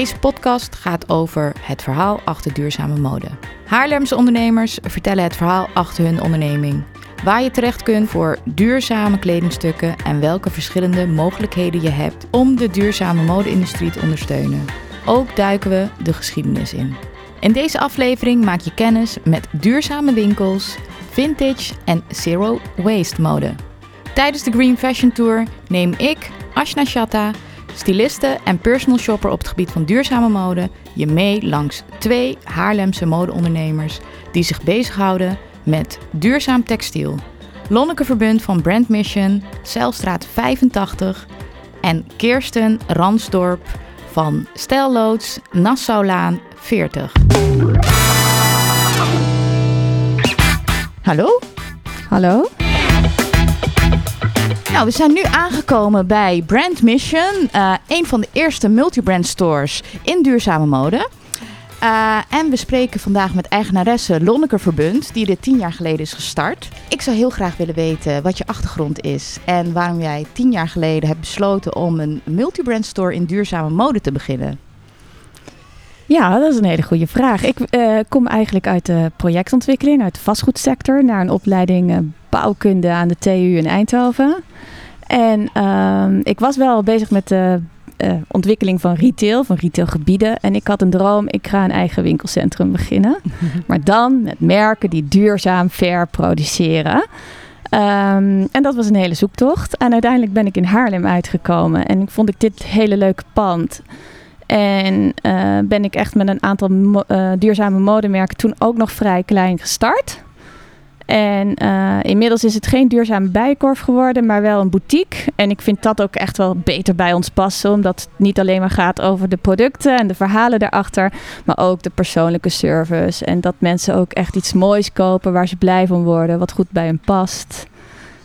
Deze podcast gaat over het verhaal achter duurzame mode. Haarlemse ondernemers vertellen het verhaal achter hun onderneming. Waar je terecht kunt voor duurzame kledingstukken en welke verschillende mogelijkheden je hebt om de duurzame mode-industrie te ondersteunen. Ook duiken we de geschiedenis in. In deze aflevering maak je kennis met duurzame winkels, vintage en zero waste mode. Tijdens de Green Fashion Tour neem ik, Ashna Shatta, styliste en personal shopper op het gebied van duurzame mode, je mee langs twee Haarlemse modeondernemers die zich bezighouden met duurzaam textiel. Lonneke Verbund van Brand Mission, Zeilstraat 85 en Kirsten Ransdorp van Stelloods Nassaulaan 40. Hallo? Hallo? Nou, we zijn nu aangekomen bij Brand Mission, uh, een van de eerste multibrand stores in duurzame mode. Uh, en we spreken vandaag met eigenaresse Lonneke Verbund, die dit tien jaar geleden is gestart. Ik zou heel graag willen weten wat je achtergrond is en waarom jij tien jaar geleden hebt besloten om een multibrand store in duurzame mode te beginnen. Ja, dat is een hele goede vraag. Ik uh, kom eigenlijk uit de projectontwikkeling, uit de vastgoedsector, naar een opleiding bouwkunde aan de TU in Eindhoven. En uh, ik was wel bezig met de uh, ontwikkeling van retail, van retailgebieden. En ik had een droom, ik ga een eigen winkelcentrum beginnen. maar dan met merken die duurzaam fair produceren. Um, en dat was een hele zoektocht. En uiteindelijk ben ik in Haarlem uitgekomen. En vond ik dit hele leuke pand. En uh, ben ik echt met een aantal mo uh, duurzame modemerken toen ook nog vrij klein gestart. En uh, inmiddels is het geen duurzame bijenkorf geworden, maar wel een boutique. En ik vind dat ook echt wel beter bij ons passen, omdat het niet alleen maar gaat over de producten en de verhalen daarachter, maar ook de persoonlijke service. En dat mensen ook echt iets moois kopen waar ze blij van worden, wat goed bij hen past.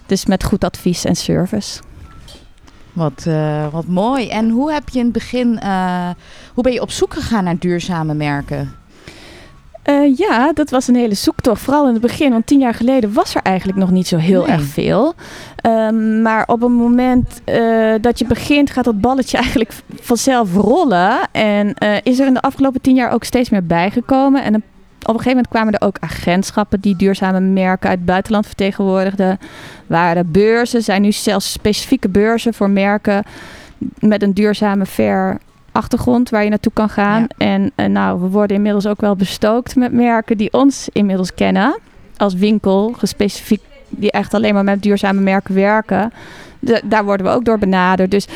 Dus met goed advies en service. Wat, uh, wat mooi. En hoe heb je in het begin, uh, hoe ben je op zoek gegaan naar duurzame merken? Uh, ja, dat was een hele zoektocht. Vooral in het begin, want tien jaar geleden was er eigenlijk nog niet zo heel nee. erg veel. Um, maar op het moment uh, dat je begint, gaat dat balletje eigenlijk vanzelf rollen. En uh, is er in de afgelopen tien jaar ook steeds meer bijgekomen. En op een gegeven moment kwamen er ook agentschappen die duurzame merken uit het buitenland vertegenwoordigden. Waren beurzen, zijn nu zelfs specifieke beurzen voor merken met een duurzame fair achtergrond waar je naartoe kan gaan. Ja. En, en nou, we worden inmiddels ook wel bestookt met merken die ons inmiddels kennen. Als winkel, gespecifiek, die echt alleen maar met duurzame merken werken. De, daar worden we ook door benaderd. Dus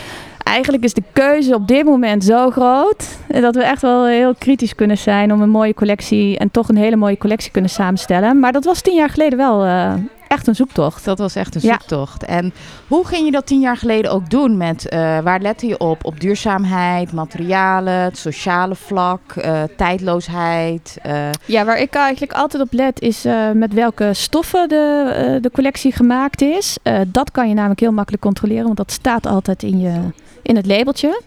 eigenlijk is de keuze op dit moment zo groot dat we echt wel heel kritisch kunnen zijn om een mooie collectie en toch een hele mooie collectie kunnen samenstellen. Maar dat was tien jaar geleden wel uh, echt een zoektocht. Dat was echt een zoektocht. Ja. En hoe ging je dat tien jaar geleden ook doen? Met uh, waar lette je op? Op duurzaamheid, materialen, het sociale vlak, uh, tijdloosheid. Uh... Ja, waar ik eigenlijk altijd op let is met welke stoffen de, de collectie gemaakt is. dat kan je namelijk heel makkelijk controleren, want dat staat altijd in, je, in het labeltje.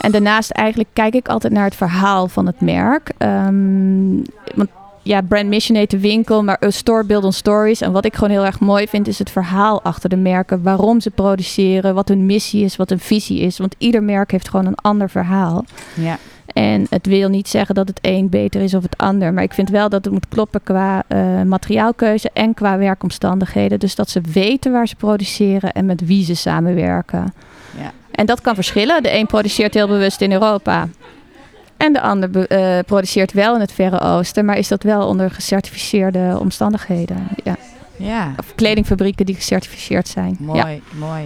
En daarnaast eigenlijk kijk ik altijd naar het verhaal van het merk. Um, want ja, brand mission heet de winkel, maar a store build on stories. En wat ik gewoon heel erg mooi vind, is het verhaal achter de merken. Waarom ze produceren, wat hun missie is, wat hun visie is. Want ieder merk heeft gewoon een ander verhaal. Ja. En het wil niet zeggen dat het een beter is of het ander. Maar ik vind wel dat het moet kloppen qua uh, materiaalkeuze en qua werkomstandigheden. Dus dat ze weten waar ze produceren en met wie ze samenwerken. Ja. En dat kan verschillen. De een produceert heel bewust in Europa. En de ander uh, produceert wel in het Verre Oosten, maar is dat wel onder gecertificeerde omstandigheden. Ja. ja. Of kledingfabrieken die gecertificeerd zijn. Mooi, ja. mooi.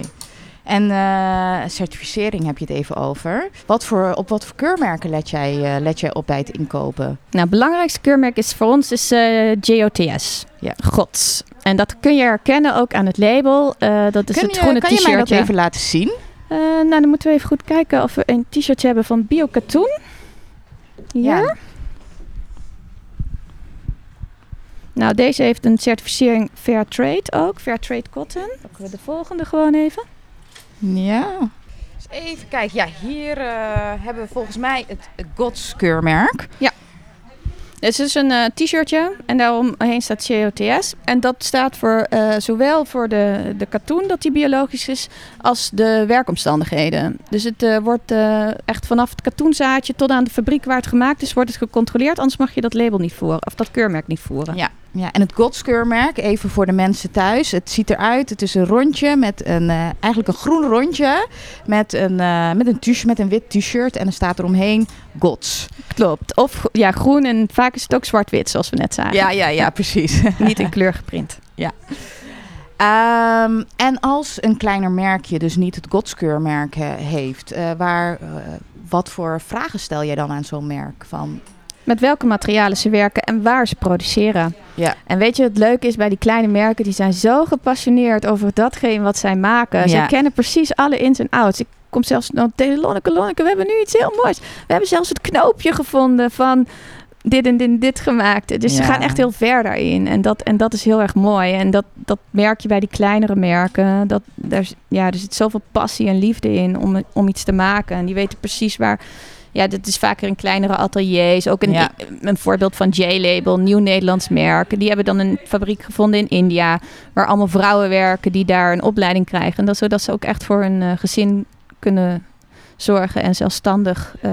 En uh, certificering heb je het even over. Wat voor, op wat voor keurmerken let jij, uh, let jij op bij het inkopen? Nou, het belangrijkste keurmerk is voor ons is uh, JOTS. Ja. Gods. En dat kun je herkennen ook aan het label. dat is het groene t-shirtje. Kan je mij dat even laten zien? nou, dan moeten we even goed kijken of we een t-shirtje hebben van Biokatoen. Hier. Ja. Nou, deze heeft een certificering Fair Trade ook. Fair Trade Cotton. Pakken we de volgende gewoon even. Ja. Dus even kijken. Ja, hier uh, hebben we volgens mij het Gods keurmerk. Ja. Het is een uh, t-shirtje en daaromheen staat COTS. En dat staat voor uh, zowel voor de, de katoen, dat die biologisch is, als de werkomstandigheden. Dus het uh, wordt echt vanaf het katoenzaadje tot aan de fabriek waar het gemaakt is, wordt het gecontroleerd. Anders mag je dat label niet voeren, of dat keurmerk niet voeren. Ja, ja, en het Godskeurmerk, even voor de mensen thuis. Het ziet eruit, het is een rondje met een, uh, eigenlijk een groen rondje met een, uh, met een, t met een wit t-shirt en er staat eromheen Gods. Klopt. Of ja, groen en vaak is het ook zwart-wit, zoals we net zagen. Ja, ja, ja, precies. Niet in kleur geprint. Ja. Um, en als een kleiner merkje dus niet het Godskeurmerk heeft, uh, waar, wat voor vragen stel jij dan aan zo'n merk? Van, met welke materialen ze werken en waar ze produceren. Ja. En weet je, het leuke is bij die kleine merken, die zijn zo gepassioneerd over datgene wat zij maken. Ja. Zij kennen precies alle ins en outs. Ik kom zelfs naar tegen Lonneke, Lonneke, we hebben nu iets heel moois. We hebben zelfs het knoopje gevonden van dit en dit en dit gemaakt. Dus ja. ze gaan echt heel ver daarin. En dat, en dat is heel erg mooi. En dat, dat merk je bij die kleinere merken. Dat, daar, ja, er zit zoveel passie en liefde in om, om iets te maken. En die weten precies waar ja, dit is vaker in kleinere ateliers. Ook een, een voorbeeld van J-Label, nieuw Nederlands merk. Die hebben dan een fabriek gevonden in India, waar allemaal vrouwen werken die daar een opleiding krijgen. En dat, zodat ze ook echt voor hun uh, gezin kunnen zorgen en zelfstandig uh,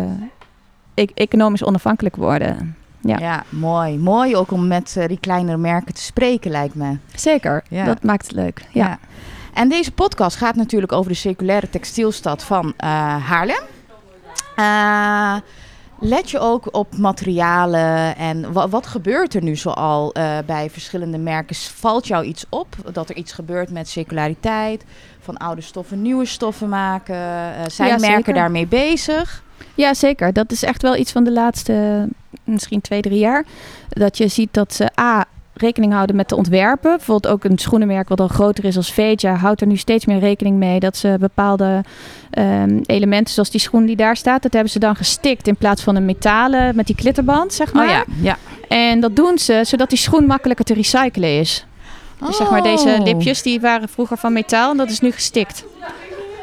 e economisch onafhankelijk worden. Ja. ja, mooi. Mooi ook om met uh, die kleinere merken te spreken, lijkt me. Zeker, ja. dat maakt het leuk. Ja. ja. En deze podcast gaat natuurlijk over de circulaire textielstad van Haarlem. Uh, let je ook op materialen en wat, wat gebeurt er nu zoal uh, bij verschillende merken? Valt jou iets op dat er iets gebeurt met circulariteit? Van oude stoffen nieuwe stoffen maken? Uh, zijn ja, merken zeker. daarmee bezig? Ja, zeker. Dat is echt wel iets van de laatste misschien twee, drie jaar. Dat je ziet dat ze A rekening houden met de ontwerpen. Bijvoorbeeld ook een schoenenmerk wat al groter is als Veja houdt er nu steeds meer rekening mee dat ze bepaalde um, elementen zoals die schoen die daar staat, dat hebben ze dan gestikt in plaats van een metalen met die klitterband, zeg maar. Oh ja, ja. En dat doen ze zodat die schoen makkelijker te recyclen is. Oh. Dus zeg maar deze oh. lipjes die waren vroeger van metaal en dat is nu gestikt.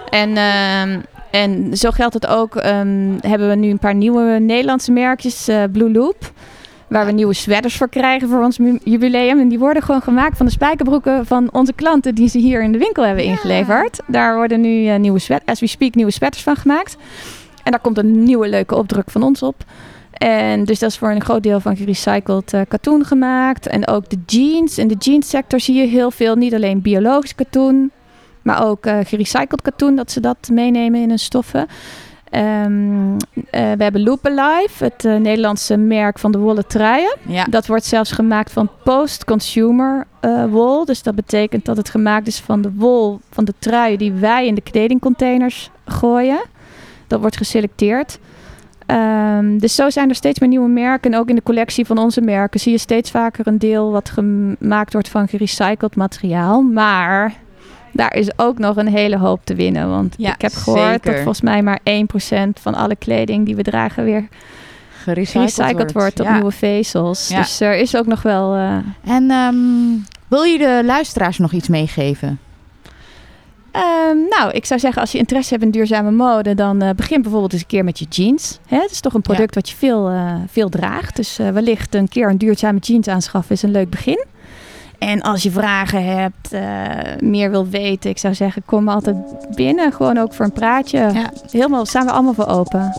En um, en zo geldt het ook, um, hebben we nu een paar nieuwe Nederlandse merkjes, uh, Blue Loop. Waar we nieuwe sweaters voor krijgen voor ons jubileum. En die worden gewoon gemaakt van de spijkerbroeken van onze klanten die ze hier in de winkel hebben ingeleverd. Daar worden nu uh, nieuwe sweaters, as we speak, nieuwe sweaters van gemaakt. En daar komt een nieuwe leuke opdruk van ons op. En dus dat is voor een groot deel van gerecycled uh, katoen gemaakt. En ook de jeans. In de jeanssector zie je heel veel, niet alleen biologisch katoen, maar ook uh, gerecycled katoen, dat ze dat meenemen in hun stoffen. Um, uh, we hebben Loop Alive, het uh, Nederlandse merk van de wollen truien. Ja. Dat wordt zelfs gemaakt van post-consumer uh, wol. Dus dat betekent dat het gemaakt is van de wol van de truien die wij in de kledingcontainers gooien. Dat wordt geselecteerd. Um, dus zo zijn er steeds meer nieuwe merken. En ook in de collectie van onze merken zie je steeds vaker een deel wat gemaakt wordt van gerecycled materiaal. Maar daar is ook nog een hele hoop te winnen. Want ja, ik heb gehoord zeker. dat volgens mij maar 1% van alle kleding die we dragen weer gerecycled, wordt, tot ja. nieuwe vezels. Ja. Dus er is ook nog wel. Uh... En um, wil je de luisteraars nog iets meegeven? Um, nou, ik zou zeggen, als je interesse hebt in duurzame mode, dan uh, begin bijvoorbeeld eens een keer met je jeans. Hè? Het is toch een product wat je veel, uh, veel draagt. Dus wellicht een keer een duurzame jeans aanschaffen is een leuk begin. En als je vragen hebt, uh, meer wil weten, ik zou zeggen, kom altijd binnen. Gewoon ook voor een praatje. Ja. Helemaal, staan we allemaal voor open.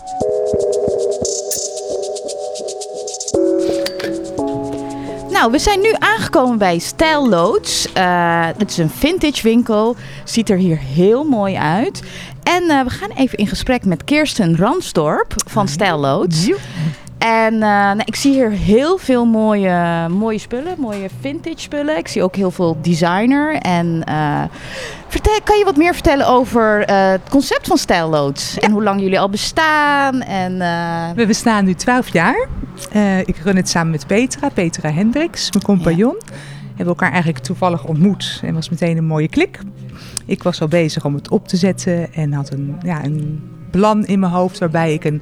Nou, we zijn nu aangekomen bij Style Loads. Uh, het is een vintage winkel. Ziet er hier heel mooi uit. En uh, we gaan even in gesprek met Kirsten Ransdorp van Style Loads. En uh, nou, ik zie hier heel veel mooie, mooie spullen, mooie vintage spullen. Ik zie ook heel veel designer. En uh, vertel, kan je wat meer vertellen over uh, het concept van Style Loads? En hoe lang jullie al bestaan? En, We bestaan nu 12 jaar. ik run het samen met Petra, Petra Hendricks, mijn compagnon. Ja. We hebben elkaar eigenlijk toevallig ontmoet en was meteen een mooie klik. Ik was al bezig om het op te zetten en had een, ja, een plan in mijn hoofd waarbij ik een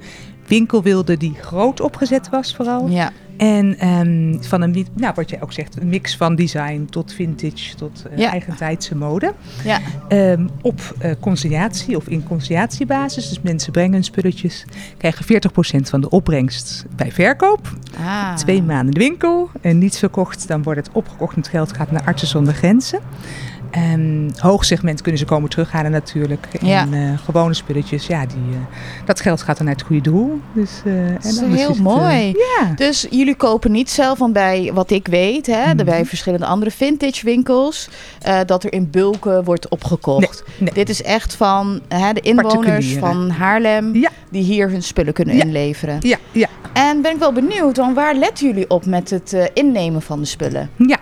winkel wilde die groot opgezet was vooral. Ja. En ehm, van een, nou, wat jij ook zegt, een mix van design tot vintage, tot uh, Ja. eigentijdse mode. Ja. Ehm, op eh conciliatie of in conciliatiebasis. Dus mensen brengen hun spulletjes, krijgen 40% van de opbrengst bij verkoop. Ah. Twee maanden in de winkel en niet verkocht, dan wordt het opgekocht en het geld gaat naar Artsen zonder Grenzen. En hoog segment kunnen ze komen terughalen natuurlijk. Ja. En eh, gewone spulletjes, ja, die, eh, dat geld gaat dan naar het goede doel. Dus, eh, Dat is heel mooi. ja. Dus jullie kopen niet zelf, want bij wat ik weet, hè, Mhm. bij verschillende andere vintage winkels, dat er in bulken wordt opgekocht. nee. Dit is echt van hè, de inwoners van Haarlem Ja. die hier hun spullen kunnen Ja. inleveren. Ja, ja, En ben ik wel benieuwd, want waar letten jullie op met het innemen van de spullen? ja.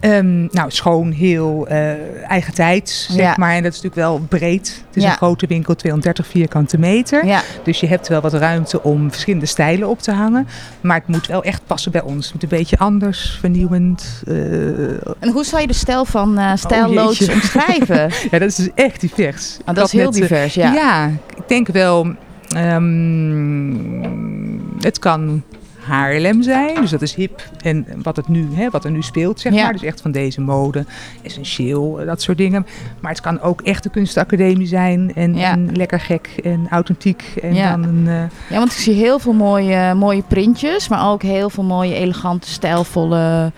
Ehm, nou, schoon, heel eh eigen tijd, zeg Ja. maar. En dat is natuurlijk wel breed. Het is Ja. een grote winkel, 230 vierkante meter. Ja, Dus je hebt wel wat ruimte om verschillende stijlen op te hangen. Maar het moet wel echt passen bij ons. Het moet een beetje anders, vernieuwend. eh, en hoe zou je de stijl van eh stijlloos Oh, jeetje. omschrijven? ja, dat is dus echt divers. Ik dat is heel net, eh, divers, ja. Ja, ik denk wel. ehm, het kan Haarlem zijn, dus dat is hip en wat, het nu, hè, wat er nu speelt, zeg Ja. maar. Dus echt van deze mode, essentieel, dat soort dingen. Maar het kan ook echt de kunstacademie zijn en, Ja. en lekker gek en authentiek. En Ja. dan een, eh, Ja, want ik zie heel veel mooie, mooie printjes, maar ook heel veel mooie, elegante, stijlvolle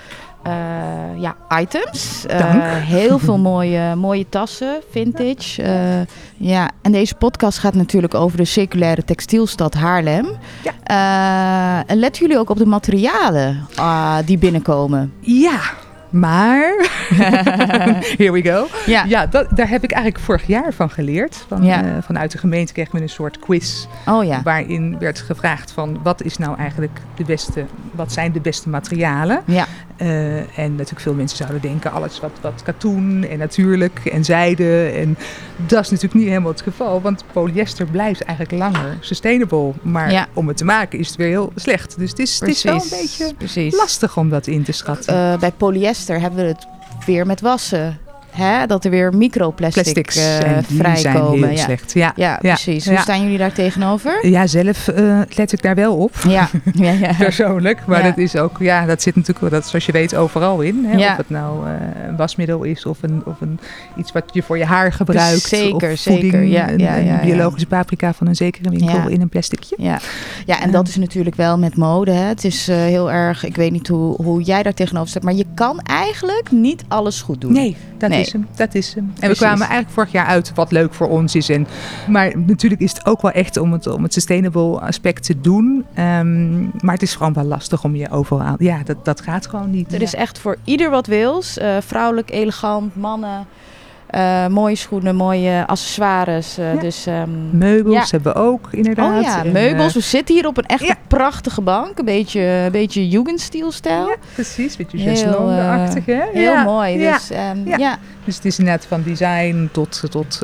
ja, items. Eh, heel veel mooie, mooie tassen, vintage. Eh, ja, en deze podcast gaat natuurlijk over de circulaire textielstad Haarlem. Ja. Eh, en letten jullie ook op de materialen ah, die binnenkomen? ja, maar... Here we go. Ja, Ja, dat, daar heb ik eigenlijk vorig jaar van geleerd. Van, Ja. eh, vanuit de gemeente kregen we een soort quiz. oh ja. Waarin werd gevraagd van wat is nou eigenlijk de beste, wat zijn de beste materialen? Ja, Eh, en natuurlijk veel mensen zouden denken alles wat, wat katoen en natuurlijk en zijde. En dat is natuurlijk niet helemaal het geval. Want polyester blijft eigenlijk langer sustainable. Maar Ja. om het te maken is het weer heel slecht. Dus het is, het is wel een beetje precies. lastig om dat in te schatten. Eh, bij polyester hebben we het weer met wassen. Hè? Dat er weer microplastic Plastics eh, vrijkomen. zijn heel ja. slecht. Ja, Ja, precies. Hoe staan jullie daar tegenover? Ja, zelf eh, let ik daar wel op. Ja, persoonlijk. Maar dat is ook, ja, dat zit natuurlijk, wel- dat, zoals je weet, overal in. Hè? Of het nou eh, een wasmiddel is of, een, of een, iets wat je voor je haar gebruikt. Zeker, of voeding, zeker. Ja, een, biologische paprika van een zekere winkel in een plasticje. Ja. ja, en dat is natuurlijk wel met mode. Hè. Het is heel erg, ik weet niet hoe, hoe jij daar tegenover staat, maar je kan eigenlijk niet alles goed doen. Nee, dat Nee. Is hem. Dat is hem. En we kwamen eigenlijk vorig jaar uit wat leuk voor ons is. En, maar natuurlijk is het ook wel echt om het, om het sustainable aspect te doen. Ehm, maar het is gewoon wel lastig om je overal... Ja, dat, dat gaat gewoon niet. Er is echt voor ieder wat wils. Eh, vrouwelijk, elegant, mannen. Eh, mooie schoenen, mooie accessoires. eh, Ja. Dus, ehm, Meubels ja. hebben we ook, inderdaad. Oh ja, En, meubels. eh, We zitten hier op een echt ja. prachtige bank. Een beetje, een beetje Jugendstil-stijl. Ja, precies. Beetje Heel, chaiselong-achtig, hè? Heel Ja, mooi. Ja. Dus, ehm, Ja. Dus het is inderdaad van design tot, tot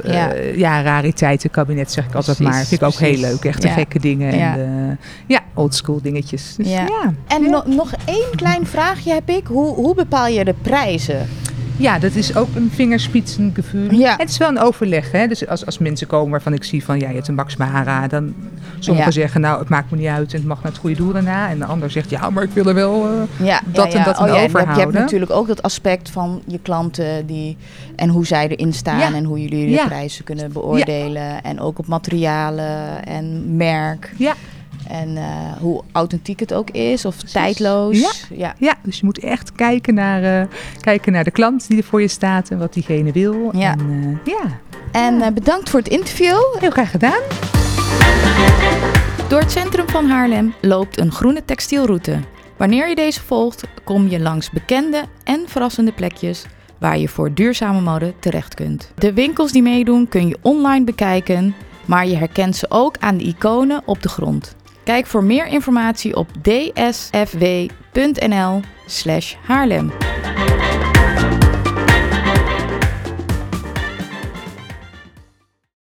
Ja. rariteiten, kabinet zeg ik altijd maar. Vind ik ook heel leuk. Echt de Ja. gekke dingen. Ja. En de, ja, oldschool dingetjes. Dus, Ja. ja. En no- nog één klein vraagje heb ik. Hoe, hoe bepaal je de prijzen? Ja, dat is ook een vingerspitsengevoel. Ja. Het is wel een overleg. Hè? Dus als, als mensen komen waarvan ik zie van ja, je hebt een Max Mara. Dan sommigen Ja. zeggen nou, het maakt me niet uit en het mag naar het goede doel daarna. En de ander zegt ja, maar ik wil er wel... eh, Ja, Dat en dat oh, en ja, en je hebt- overhouden. natuurlijk ook dat aspect van je klanten die, en hoe zij erin staan en hoe jullie de prijzen kunnen beoordelen. En ook op materialen en merk. Ja. En eh, hoe authentiek het ook is of tijdloos. Ja. ja. Ja, dus je moet echt kijken naar, eh, kijken naar de klant die er voor je staat en wat diegene wil. Ja. En, eh, ja, En eh, bedankt voor het interview. heel graag gedaan. Door het centrum van Haarlem loopt een groene textielroute. Wanneer je deze volgt, kom je langs bekende en verrassende plekjes waar je voor duurzame mode terecht kunt. De winkels die meedoen kun je online bekijken, maar je herkent ze ook aan de iconen op de grond. Kijk voor meer informatie op dsfw.nl/haarlem.